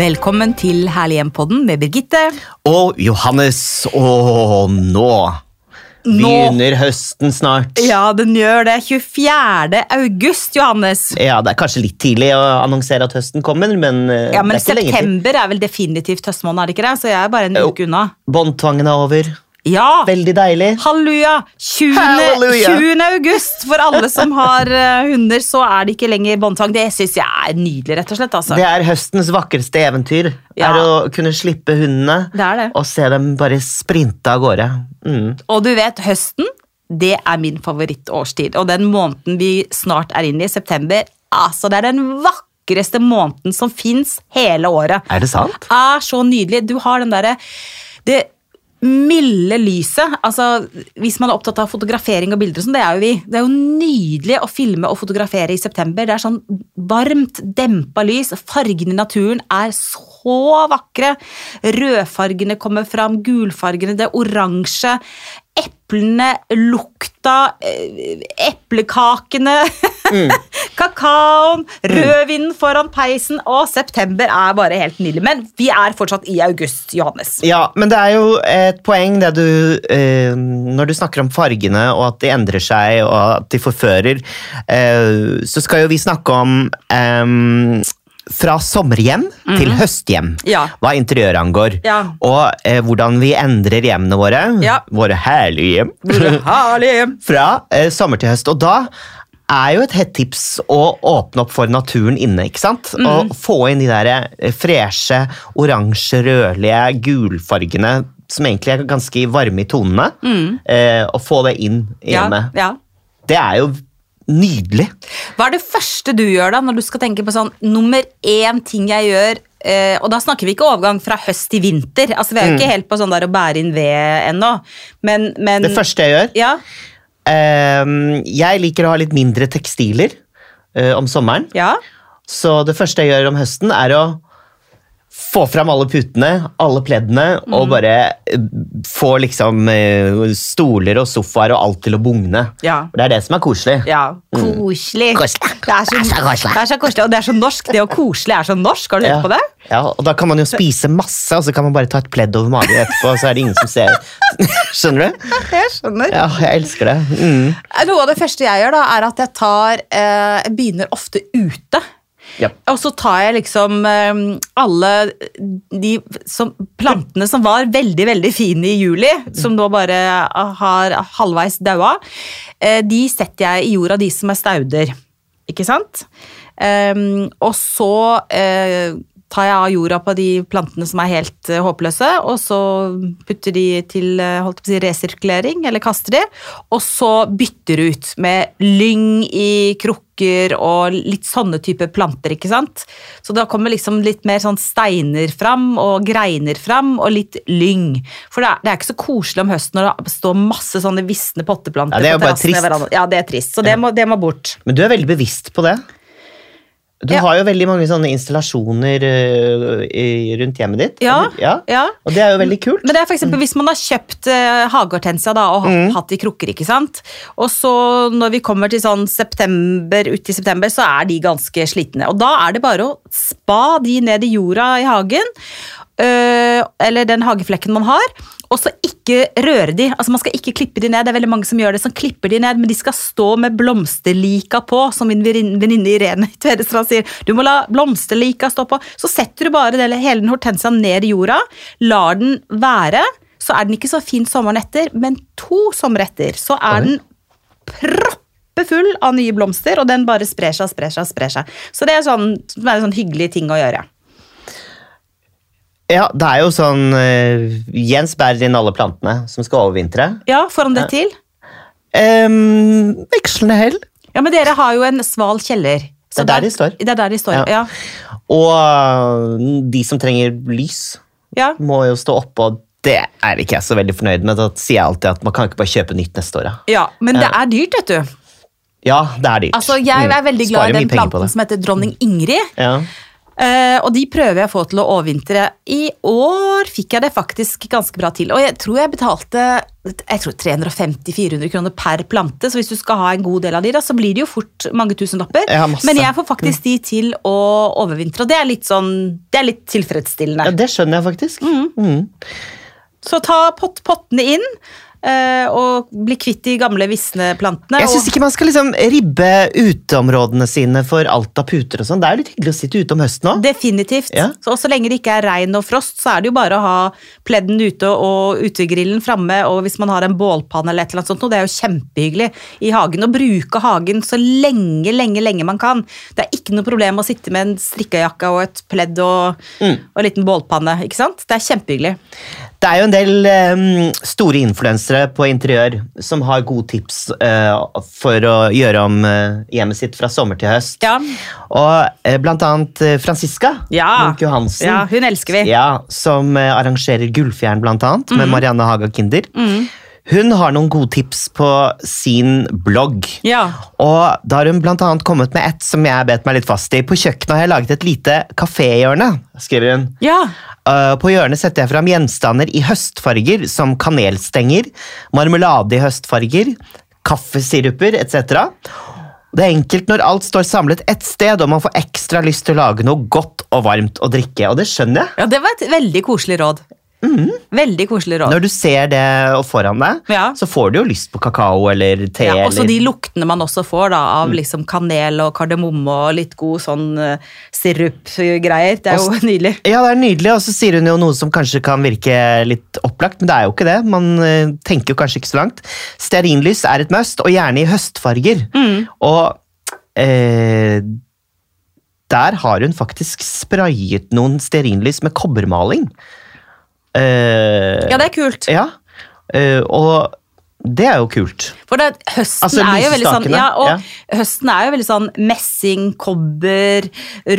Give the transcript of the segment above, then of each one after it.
Velkommen til Herlig hjem-podden med Birgitte. Og Johannes, og nå begynner høsten snart. Ja, den gjør det. 24. august, Johannes. Ja, Det er kanskje litt tidlig å annonsere at høsten kommer, men, eh, Ja, men er september er vel definitivt høstmåned, er det ikke det? Så jeg er bare en uke unna. Båndtvangen er over. Ja! Veldig deilig. Halleluja! 20. Halleluja! 20. august. For alle som har eh, hunder, så er det ikke lenger båndtvang. Det syns jeg er nydelig, rett og slett. Altså. Det er høstens vakreste eventyr. Ja. Er å kunne slippe hundene Det det. og se dem bare sprinte av gårde. Mm. Og du vet, høsten, det er min favorittårstid. Og den måneden vi snart er inne i, september, altså det er den vakreste måneden som fins hele året. Er det sant? er så nydelig. Du har den derre Det milde lyset. Altså, hvis man er opptatt av fotografering og bilder, sånn, det er jo vi. Det er jo nydelig å filme og fotografere i september. Det er sånn varmt, dempa lys. Fargene i naturen er så vakre. Rødfargene kommer fram, gulfargene, det oransje. Eplene, lukta, eh, eplekakene, kakaoen, rødvinen foran peisen, og september er bare helt nydelig. Men vi er fortsatt i august, Johannes. Ja, men det er jo et poeng det du eh, Når du snakker om fargene og at de endrer seg og at de forfører, eh, så skal jo vi snakke om eh, fra sommerhjem til høsthjem. Ja. hva interiøret angår. Ja. Og eh, hvordan vi endrer hjemmene våre, Ja. våre herlige hjem, Herlig. fra eh, sommer til høst. Og da er jo et hett tips å åpne opp for naturen inne. ikke sant? Mm. Og få inn de der eh, freshe, oransje, rødlige, gulfargene som egentlig er ganske varme i tonene. Eh, og få det inn i. Ja, hjemmet. ja. Det er jo nydelig. Hva er det første du gjør da, når du skal tenke på sånn nummer én ting jeg gjør? Eh, og da snakker vi ikke overgang fra høst til vinter. Altså, Vi er jo ikke helt på sånn der å bære inn ved ennå. Men, men Det første jeg gjør Ja, Jeg liker å ha litt mindre tekstiler eh, om sommeren. ja. Så det første jeg gjør om høsten, er å få fram alle putene, alle pleddene, og Mm. bare eh, få liksom eh, stoler og sofaer og alt til å bugne. Ja. Det er det som er koselig. Ja, koselig. Koselig. Det er så, Det er så koselig. det er så koselig, og det er så norsk. Det å koselig er så norsk. Har du Ja. tenkt på det? Ja, og da kan man jo spise masse, og så kan man bare ta et pledd over magen etterpå, og så er det ingen som ser. Skjønner du? Jeg skjønner. Ja, jeg elsker det. Mm. Noe av det første jeg gjør, da, er at jeg tar eh, begynner ofte ute. Ja. Og så tar jeg liksom eh, alle de som, plantene som var veldig veldig fine i juli, som nå bare har halvveis daua, eh, de setter jeg i jorda, de som er stauder. Ikke sant? Um, og så eh, tar jeg av jorda på de plantene som er helt eh, håpløse, og så putter de til eh, si, resirkulering, eller kaster de, og så bytter ut med lyng i krukker og litt sånne type planter, ikke sant? Så da kommer liksom litt mer sånn steiner fram, og greiner fram, og litt lyng. For det er, det er ikke så koselig om høsten når det står masse sånne visne potteplanter Ja, er på terrassen trist. Ja, det er trist, så det, må, det må bort. Men du er veldig bevisst på det. Du Ja. har jo veldig mange sånne installasjoner eh, i, rundt hjemmet ditt. Ja, ja. ja. Og det er jo veldig kult. Men det er for eksempel hvis man har kjøpt uh, hagehortensia da, og Mm. hatt i krukker, ikke sant? Og så når vi kommer til sånn september, ut i september, så er de ganske slitne. Og da er det bare å spa de ned i jorda i hagen, eller den hageflekken man har, og så ikke røre de. Altså Man skal ikke klippe de ned. Det er veldig mange som gjør det, som klipper de ned, men de skal stå med blomsterlika på, som min venninne Irene i Tvedestrand sier. Du må la blomsterlika stå på. Så setter du bare hele den hortensiaen ned i jorda, lar den være, så er den ikke så fin sommeren etter, men to somre etter så er den proppefull av nye blomster, og den bare sprer seg og sprer seg. og sprer seg. Så det er, sånn, det er en sånn hyggelig ting å gjøre. Ja, det er jo sånn uh, Jens bærer inn alle plantene som skal overvintre. Ja, får han det til? Um, vekslende hell. Ja, men dere har jo en sval kjeller. Så Det er der de står. Det er der de står, Ja. ja. Og uh, de som trenger lys, ja. må jo stå oppe, og det er ikke jeg så veldig fornøyd med. Da sier jeg alltid at man kan ikke bare kjøpe nytt neste år. ja. Men det er dyrt, vet du. Ja, det er dyrt. Altså, Jeg Mm. er veldig glad i den planten som heter dronning Ingrid. Ja. Eh, og de prøver jeg å få til å overvintre. I år fikk jeg det faktisk ganske bra til. Og jeg tror jeg betalte jeg tror 350-400 kroner per plante, så hvis du skal ha en god del av de, da, så blir det jo fort mange tusenlapper. Ja, masse. Men jeg får faktisk de til å overvintre, og det er litt sånn, det er litt tilfredsstillende. Ja, det skjønner jeg faktisk. Mm. Så ta pott, pottene inn, og bli kvitt de gamle, visne plantene. Jeg syns ikke man skal liksom ribbe uteområdene sine for alt av puter og sånn. Det er jo litt hyggelig å sitte ute om høsten òg. Definitivt. Ja. Så, så lenge det ikke er regn og frost, så er det jo bare å ha pledden ute og utegrillen framme, og hvis man har en bålpanne eller et eller annet sånt, det er jo kjempehyggelig i hagen. Å bruke hagen så lenge, lenge, lenge man kan. Det er ikke noe problem å sitte med en strikkejakke og et pledd og, Mm. og en liten bålpanne, ikke sant? Det er kjempehyggelig. Det er jo en del um, store influensere på interiør som har gode tips uh, for å gjøre om uh, hjemmet sitt fra sommer til høst. Ja. Og uh, blant annet Franziska Ja. Munch Johansen. Ja, hun elsker vi. Ja, som arrangerer Gullfjern, blant annet, Mhm. med Marianne Haga Kinder. Hun har noen gode tips på sin blogg. Ja. Og da har hun blant annet kommet med et som jeg bet meg litt fast i. På kjøkkenet har jeg laget et lite kaféhjørne, skriver hun. Ja. Uh, På hjørnet setter jeg fram gjenstander i høstfarger, som kanelstenger, marmelade i høstfarger, kaffesiruper etc. Det er enkelt når alt står samlet ett sted, og man får ekstra lyst til å lage noe godt og varmt å drikke. Og det skjønner jeg. ja, det var et veldig koselig råd. Veldig koselig råd. Når du ser det foran deg, Ja. så får du jo lyst på kakao eller te. Ja, også eller... de luktene man også får da, Mm. av liksom kanel og kardemomme og litt god sånn uh, sirupgreier. Det er jo nydelig. Ja, det er nydelig, og så sier hun jo noe som kanskje kan virke litt opplagt, men det er jo ikke det. Man uh, tenker jo kanskje ikke så langt. Stearinlys er et must, og gjerne i høstfarger. Og uh, der har hun faktisk sprayet noen stearinlys med kobbermaling. Eh, Ja, det er kult. ja, eh, og det er jo kult. For det, høsten Altså, er jo veldig sånn ja, og ja. Høsten er jo veldig sånn messing, kobber,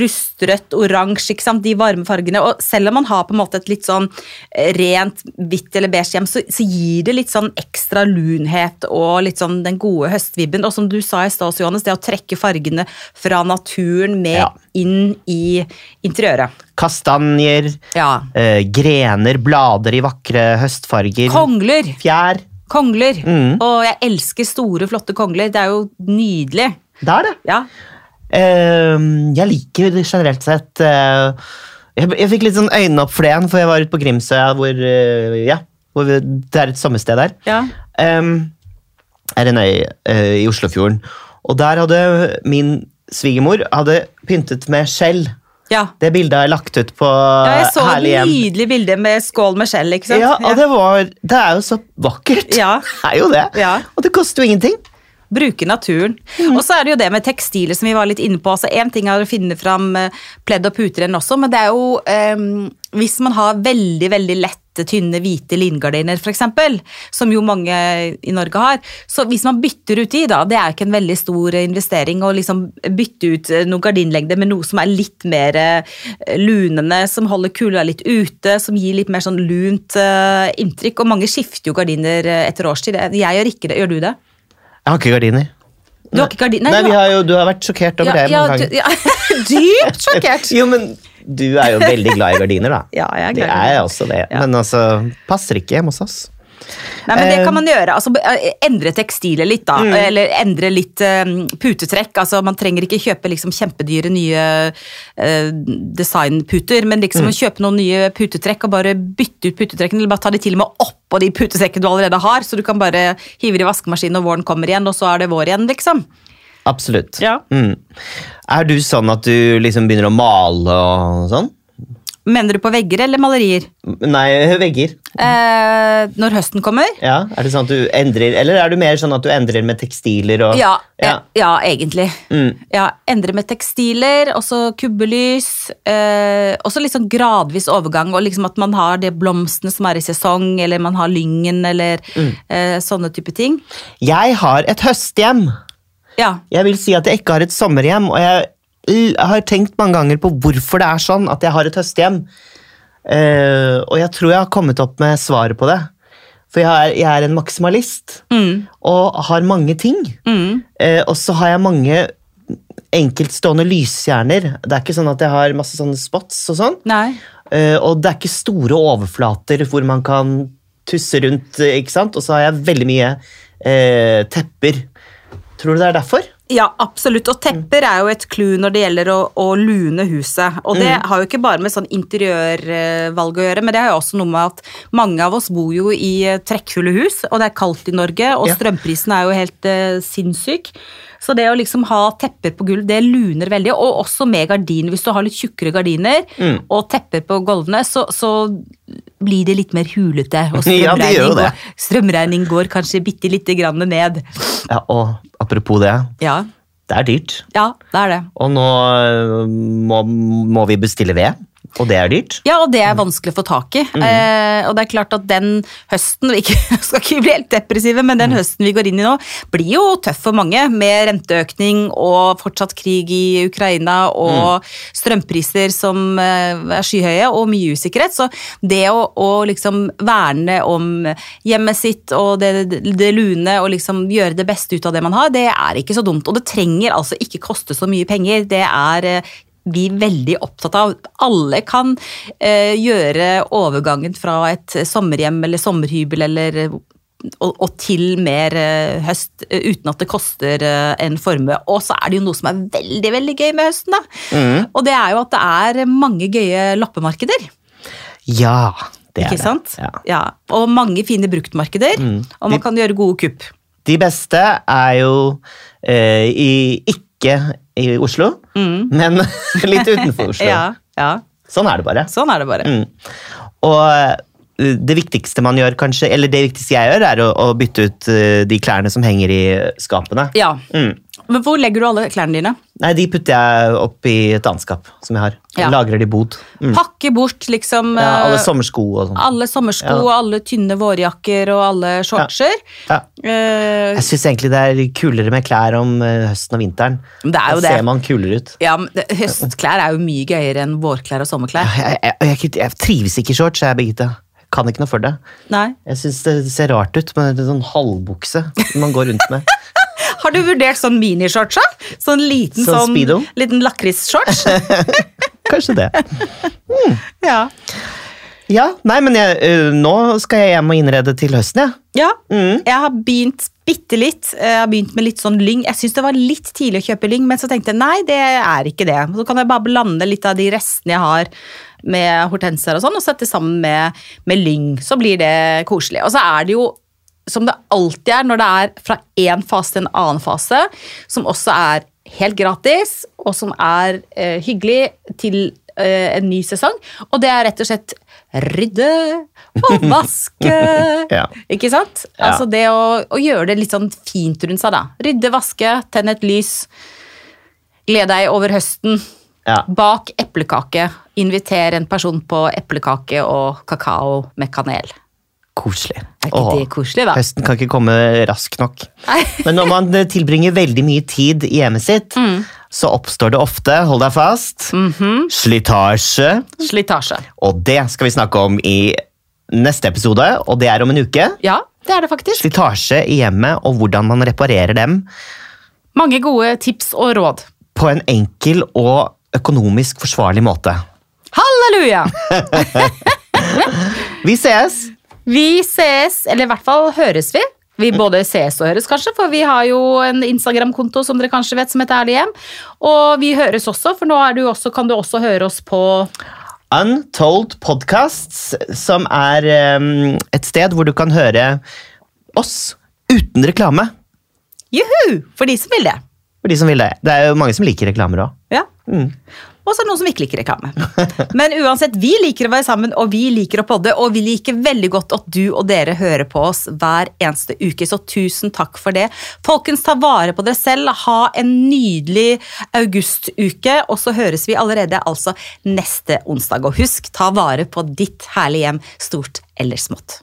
rustrødt, oransje, ikke sant? de varme fargene. Og selv om man har på en måte et litt sånn eh, rent hvitt eller beige hjem, så, så gir det litt sånn ekstra lunhet og litt sånn den gode høstvibben. Og som du sa i stad, Johannes, det å trekke fargene fra naturen med Ja. inn i interiøret. Kastanjer, Ja. eh, grener, blader i vakre høstfarger. Kongler. Fjær. Kongler. Mm. Og jeg elsker store, flotte kongler. Det er jo nydelig. Det er det. Ja. Uh, jeg liker generelt sett uh, jeg, jeg fikk litt sånn øynene opp for det igjen, for jeg var ute på Grimsøya, hvor, uh, ja, hvor vi, det er et sommersted der. ja. Um, er en øy eh, i Oslofjorden. Og der hadde min svigermor hadde pyntet med skjell. Ja. Det bildet har jeg lagt ut på Ja, jeg så et nydelig bilde med skål med skjell, ikke sant? Ja, og det, var, det er jo så vakkert. Ja. Det er jo det. Ja. Og det koster jo ingenting. Bruke naturen. Og så er det jo det med tekstiler som vi var litt inne på. Altså, en ting er å finne fram eh, pledd og puter igjen også, men det er jo um, Hvis man har veldig, veldig lette, tynne, hvite lingardiner, f.eks., som jo mange i Norge har, så hvis man bytter ut de, da, det er ikke en veldig stor investering å liksom bytte ut eh, noen gardinlengder med noe som er litt mer eh, lunende, som holder kulda litt ute, som gir litt mer sånn lunt eh, inntrykk. Og mange skifter jo gardiner etter årstid. Jeg gjør ikke det. Gjør du det? Jeg har ikke gardiner. Du har ikke gardiner? Nei, vi har- jo, Du har vært sjokkert over det mange ja, ganger. ja, dypt sjokkert. Jo, men du er jo veldig glad i gardiner, da. Ja, jeg er glad i Det er jeg også det. Ja. Men altså, passer ikke hjemme hos oss. Nei, men Det Eh, kan man gjøre. altså eh, Endre tekstilet litt, da. Mm. Eller endre litt um, putetrekk. altså Man trenger ikke kjøpe liksom kjempedyre nye uh, designputer, men liksom Mm. kjøpe noen nye putetrekk og bare bytte ut putetrekkene, eller bare ta de til og med oppå de putetrekkene du allerede har, så du kan bare hive det i vaskemaskinen, og våren kommer igjen, og så er det vår igjen, liksom. Absolutt. Ja. Mm. Er du sånn at du liksom begynner å male og sånn? Mener du på vegger eller malerier? Nei, vegger. Eh, når høsten kommer? Ja, er det sånn at du endrer, Eller er du mer sånn at du endrer med tekstiler og Ja, Ja. ja. ja egentlig. Mm. Ja, endre med tekstiler, også kubbelys. Eh, også litt sånn gradvis overgang, og liksom at man har de blomstene som er i sesong, eller man har lyngen, eller Mm. eh, sånne type ting. Jeg har et høsthjem. Ja. Jeg vil si at jeg ikke har et sommerhjem, og jeg, jeg har tenkt mange ganger på hvorfor det er sånn at jeg har et høsthjem. Uh, og jeg tror jeg har kommet opp med svaret på det. For jeg er, jeg er en maksimalist Mm, og har mange ting. mm, Uh, og så har jeg mange enkeltstående lysstjerner. Det er ikke sånn at jeg har masse sånne spots og sånn. Eh, og det er ikke store overflater hvor man kan tusse rundt, ikke sant? Og så har jeg veldig mye tepper. Tror du det er derfor? Ja, absolutt. Og tepper er jo et clou når det gjelder å, å lune huset. Og det Mm. har jo ikke bare med sånn interiørvalg å gjøre, men det har jo også noe med at mange av oss bor jo i eh, trekkfulle hus, og det er kaldt i Norge, og Ja. strømprisen er jo helt uh, sinnssyk. Så det å liksom ha tepper på gulv, det luner veldig. Og også med gardiner. Hvis du har litt tjukkere gardiner Mm. og tepper på gulvene, så, så blir det litt mer hulete. Og Ja, gjør jo det. går, strømregning går kanskje bitte lite grann ned. Ja, og apropos det, Ja, det er dyrt. ja det er det. Og nå eh, må, må vi bestille ved, og det er dyrt. Ja, og det er vanskelig å få tak i. Eh, og det er klart at den høsten vi ikke, skal ikke bli helt depressive, men den høsten vi går inn i nå, blir jo tøff for mange. Med renteøkning og fortsatt krig i Ukraina og strømpriser som eh, er skyhøye og mye usikkerhet. Så det å, å liksom verne om hjemmet sitt og det, det lune og liksom gjøre det beste ut av det man har, det er ikke så dumt. Og det trenger altså ikke koste så mye penger. Det er eh, er veldig opptatt av. Alle kan eh, gjøre overgangen fra et sommerhjem eller sommerhybel eller og, og til mer eh, høst eh, uten at det koster eh, en formue. Og så er det jo noe som er veldig veldig gøy med høsten. da. Og det er jo at det er mange gøye loppemarkeder. Ja, det er ikke det. sant? Ja. Ja, Og mange fine bruktmarkeder. Og man kan gjøre gode kupp. De beste er jo eh, i, ikke i Oslo, men litt utenfor Oslo. Mm. Ja, ja. Sånn er det bare. Sånn er det bare. Mm. Og det viktigste man gjør, kanskje, eller det viktigste jeg gjør, er å, å bytte ut eh, de klærne som henger i skapene. Ja. Mm. Men hvor legger du alle klærne dine? Nei, de putter jeg opp i et annet skap som jeg har. Ja. Lagrer de bod. Mm. Pakke bort liksom Ja, alle eh, sommersko og sånn. alle sommersko, Ja. alle tynne vårjakker og alle shortser. Ja. Uh, Jeg syns egentlig det er kulere med klær om høsten og vinteren. det er jo Da det. ser man kulere ut. Ja, men Høstklær er jo mye gøyere enn vårklær og sommerklær. Jeg, jeg, jeg, jeg trives ikke i shorts, jeg, Birgitte. Kan ikke noe for det. Nei. Jeg syns det ser rart ut med en sånn halvbukse man går rundt med. Har du vurdert sånn minishorts? da? Sånn liten Sånn sånn, liten lakrisshorts? Kanskje det. ja. Ja, nei, men jeg, ø, nå skal jeg hjem og innrede til høsten, jeg. ja. Mm. Jeg har begynt bitte litt. Jeg har begynt med litt sånn lyng. Jeg syns det var litt tidlig å kjøpe lyng, men så tenkte jeg nei, det er ikke det. Så kan jeg bare blande litt av de restene jeg har med hortenser og sånn, og sette sammen med, med lyng. Så blir det koselig. Og så er det jo som det alltid er når det er fra én fase til en annen fase, som også er helt gratis, og som er eh, hyggelig til eh, en ny sesong. Og det er rett og slett rydde og vaske. Ja. Ikke sant? Ja. Altså det å, å gjøre det litt sånn fint rundt seg, da. Rydde, vaske, tenne et lys. Gled deg over høsten. Ja. Bak eplekake. Inviter en person på eplekake og kakao med kanel. Koselig. Er ikke Åh, det koselig, da? Høsten kan ikke komme raskt nok. Men når man eh, tilbringer veldig mye tid i hjemmet sitt, Mm. så oppstår det ofte, hold deg fast, Mhm. slitasje. Slitasje. Og det skal vi snakke om i neste episode, og det er om en uke. Ja, det er det faktisk. Slitasje i hjemmet og hvordan man reparerer dem Mange gode tips og råd. på en enkel og økonomisk forsvarlig måte. Halleluja! Vi ses! Vi ses, eller i hvert fall høres vi. Vi både ses og høres, kanskje, for vi har jo en Instagram-konto som dere kanskje vet, som heter Ærlig hjem. Og vi høres også, for nå du også, kan du også høre oss på Untold Podcasts, som er um, et sted hvor du kan høre oss uten reklame. Juhu! For de som vil det. For de som vil det. Det er jo mange som liker reklamer òg. Ja. Og så er det noen som ikke liker reklame. Men uansett, vi liker å være sammen, og vi liker å podde, og vi liker veldig godt at du og dere hører på oss hver eneste uke, så tusen takk for det. Folkens, ta vare på dere selv, ha en nydelig augustuke, og så høres vi allerede altså neste onsdag. Og husk, ta vare på ditt herlige hjem, stort eller smått.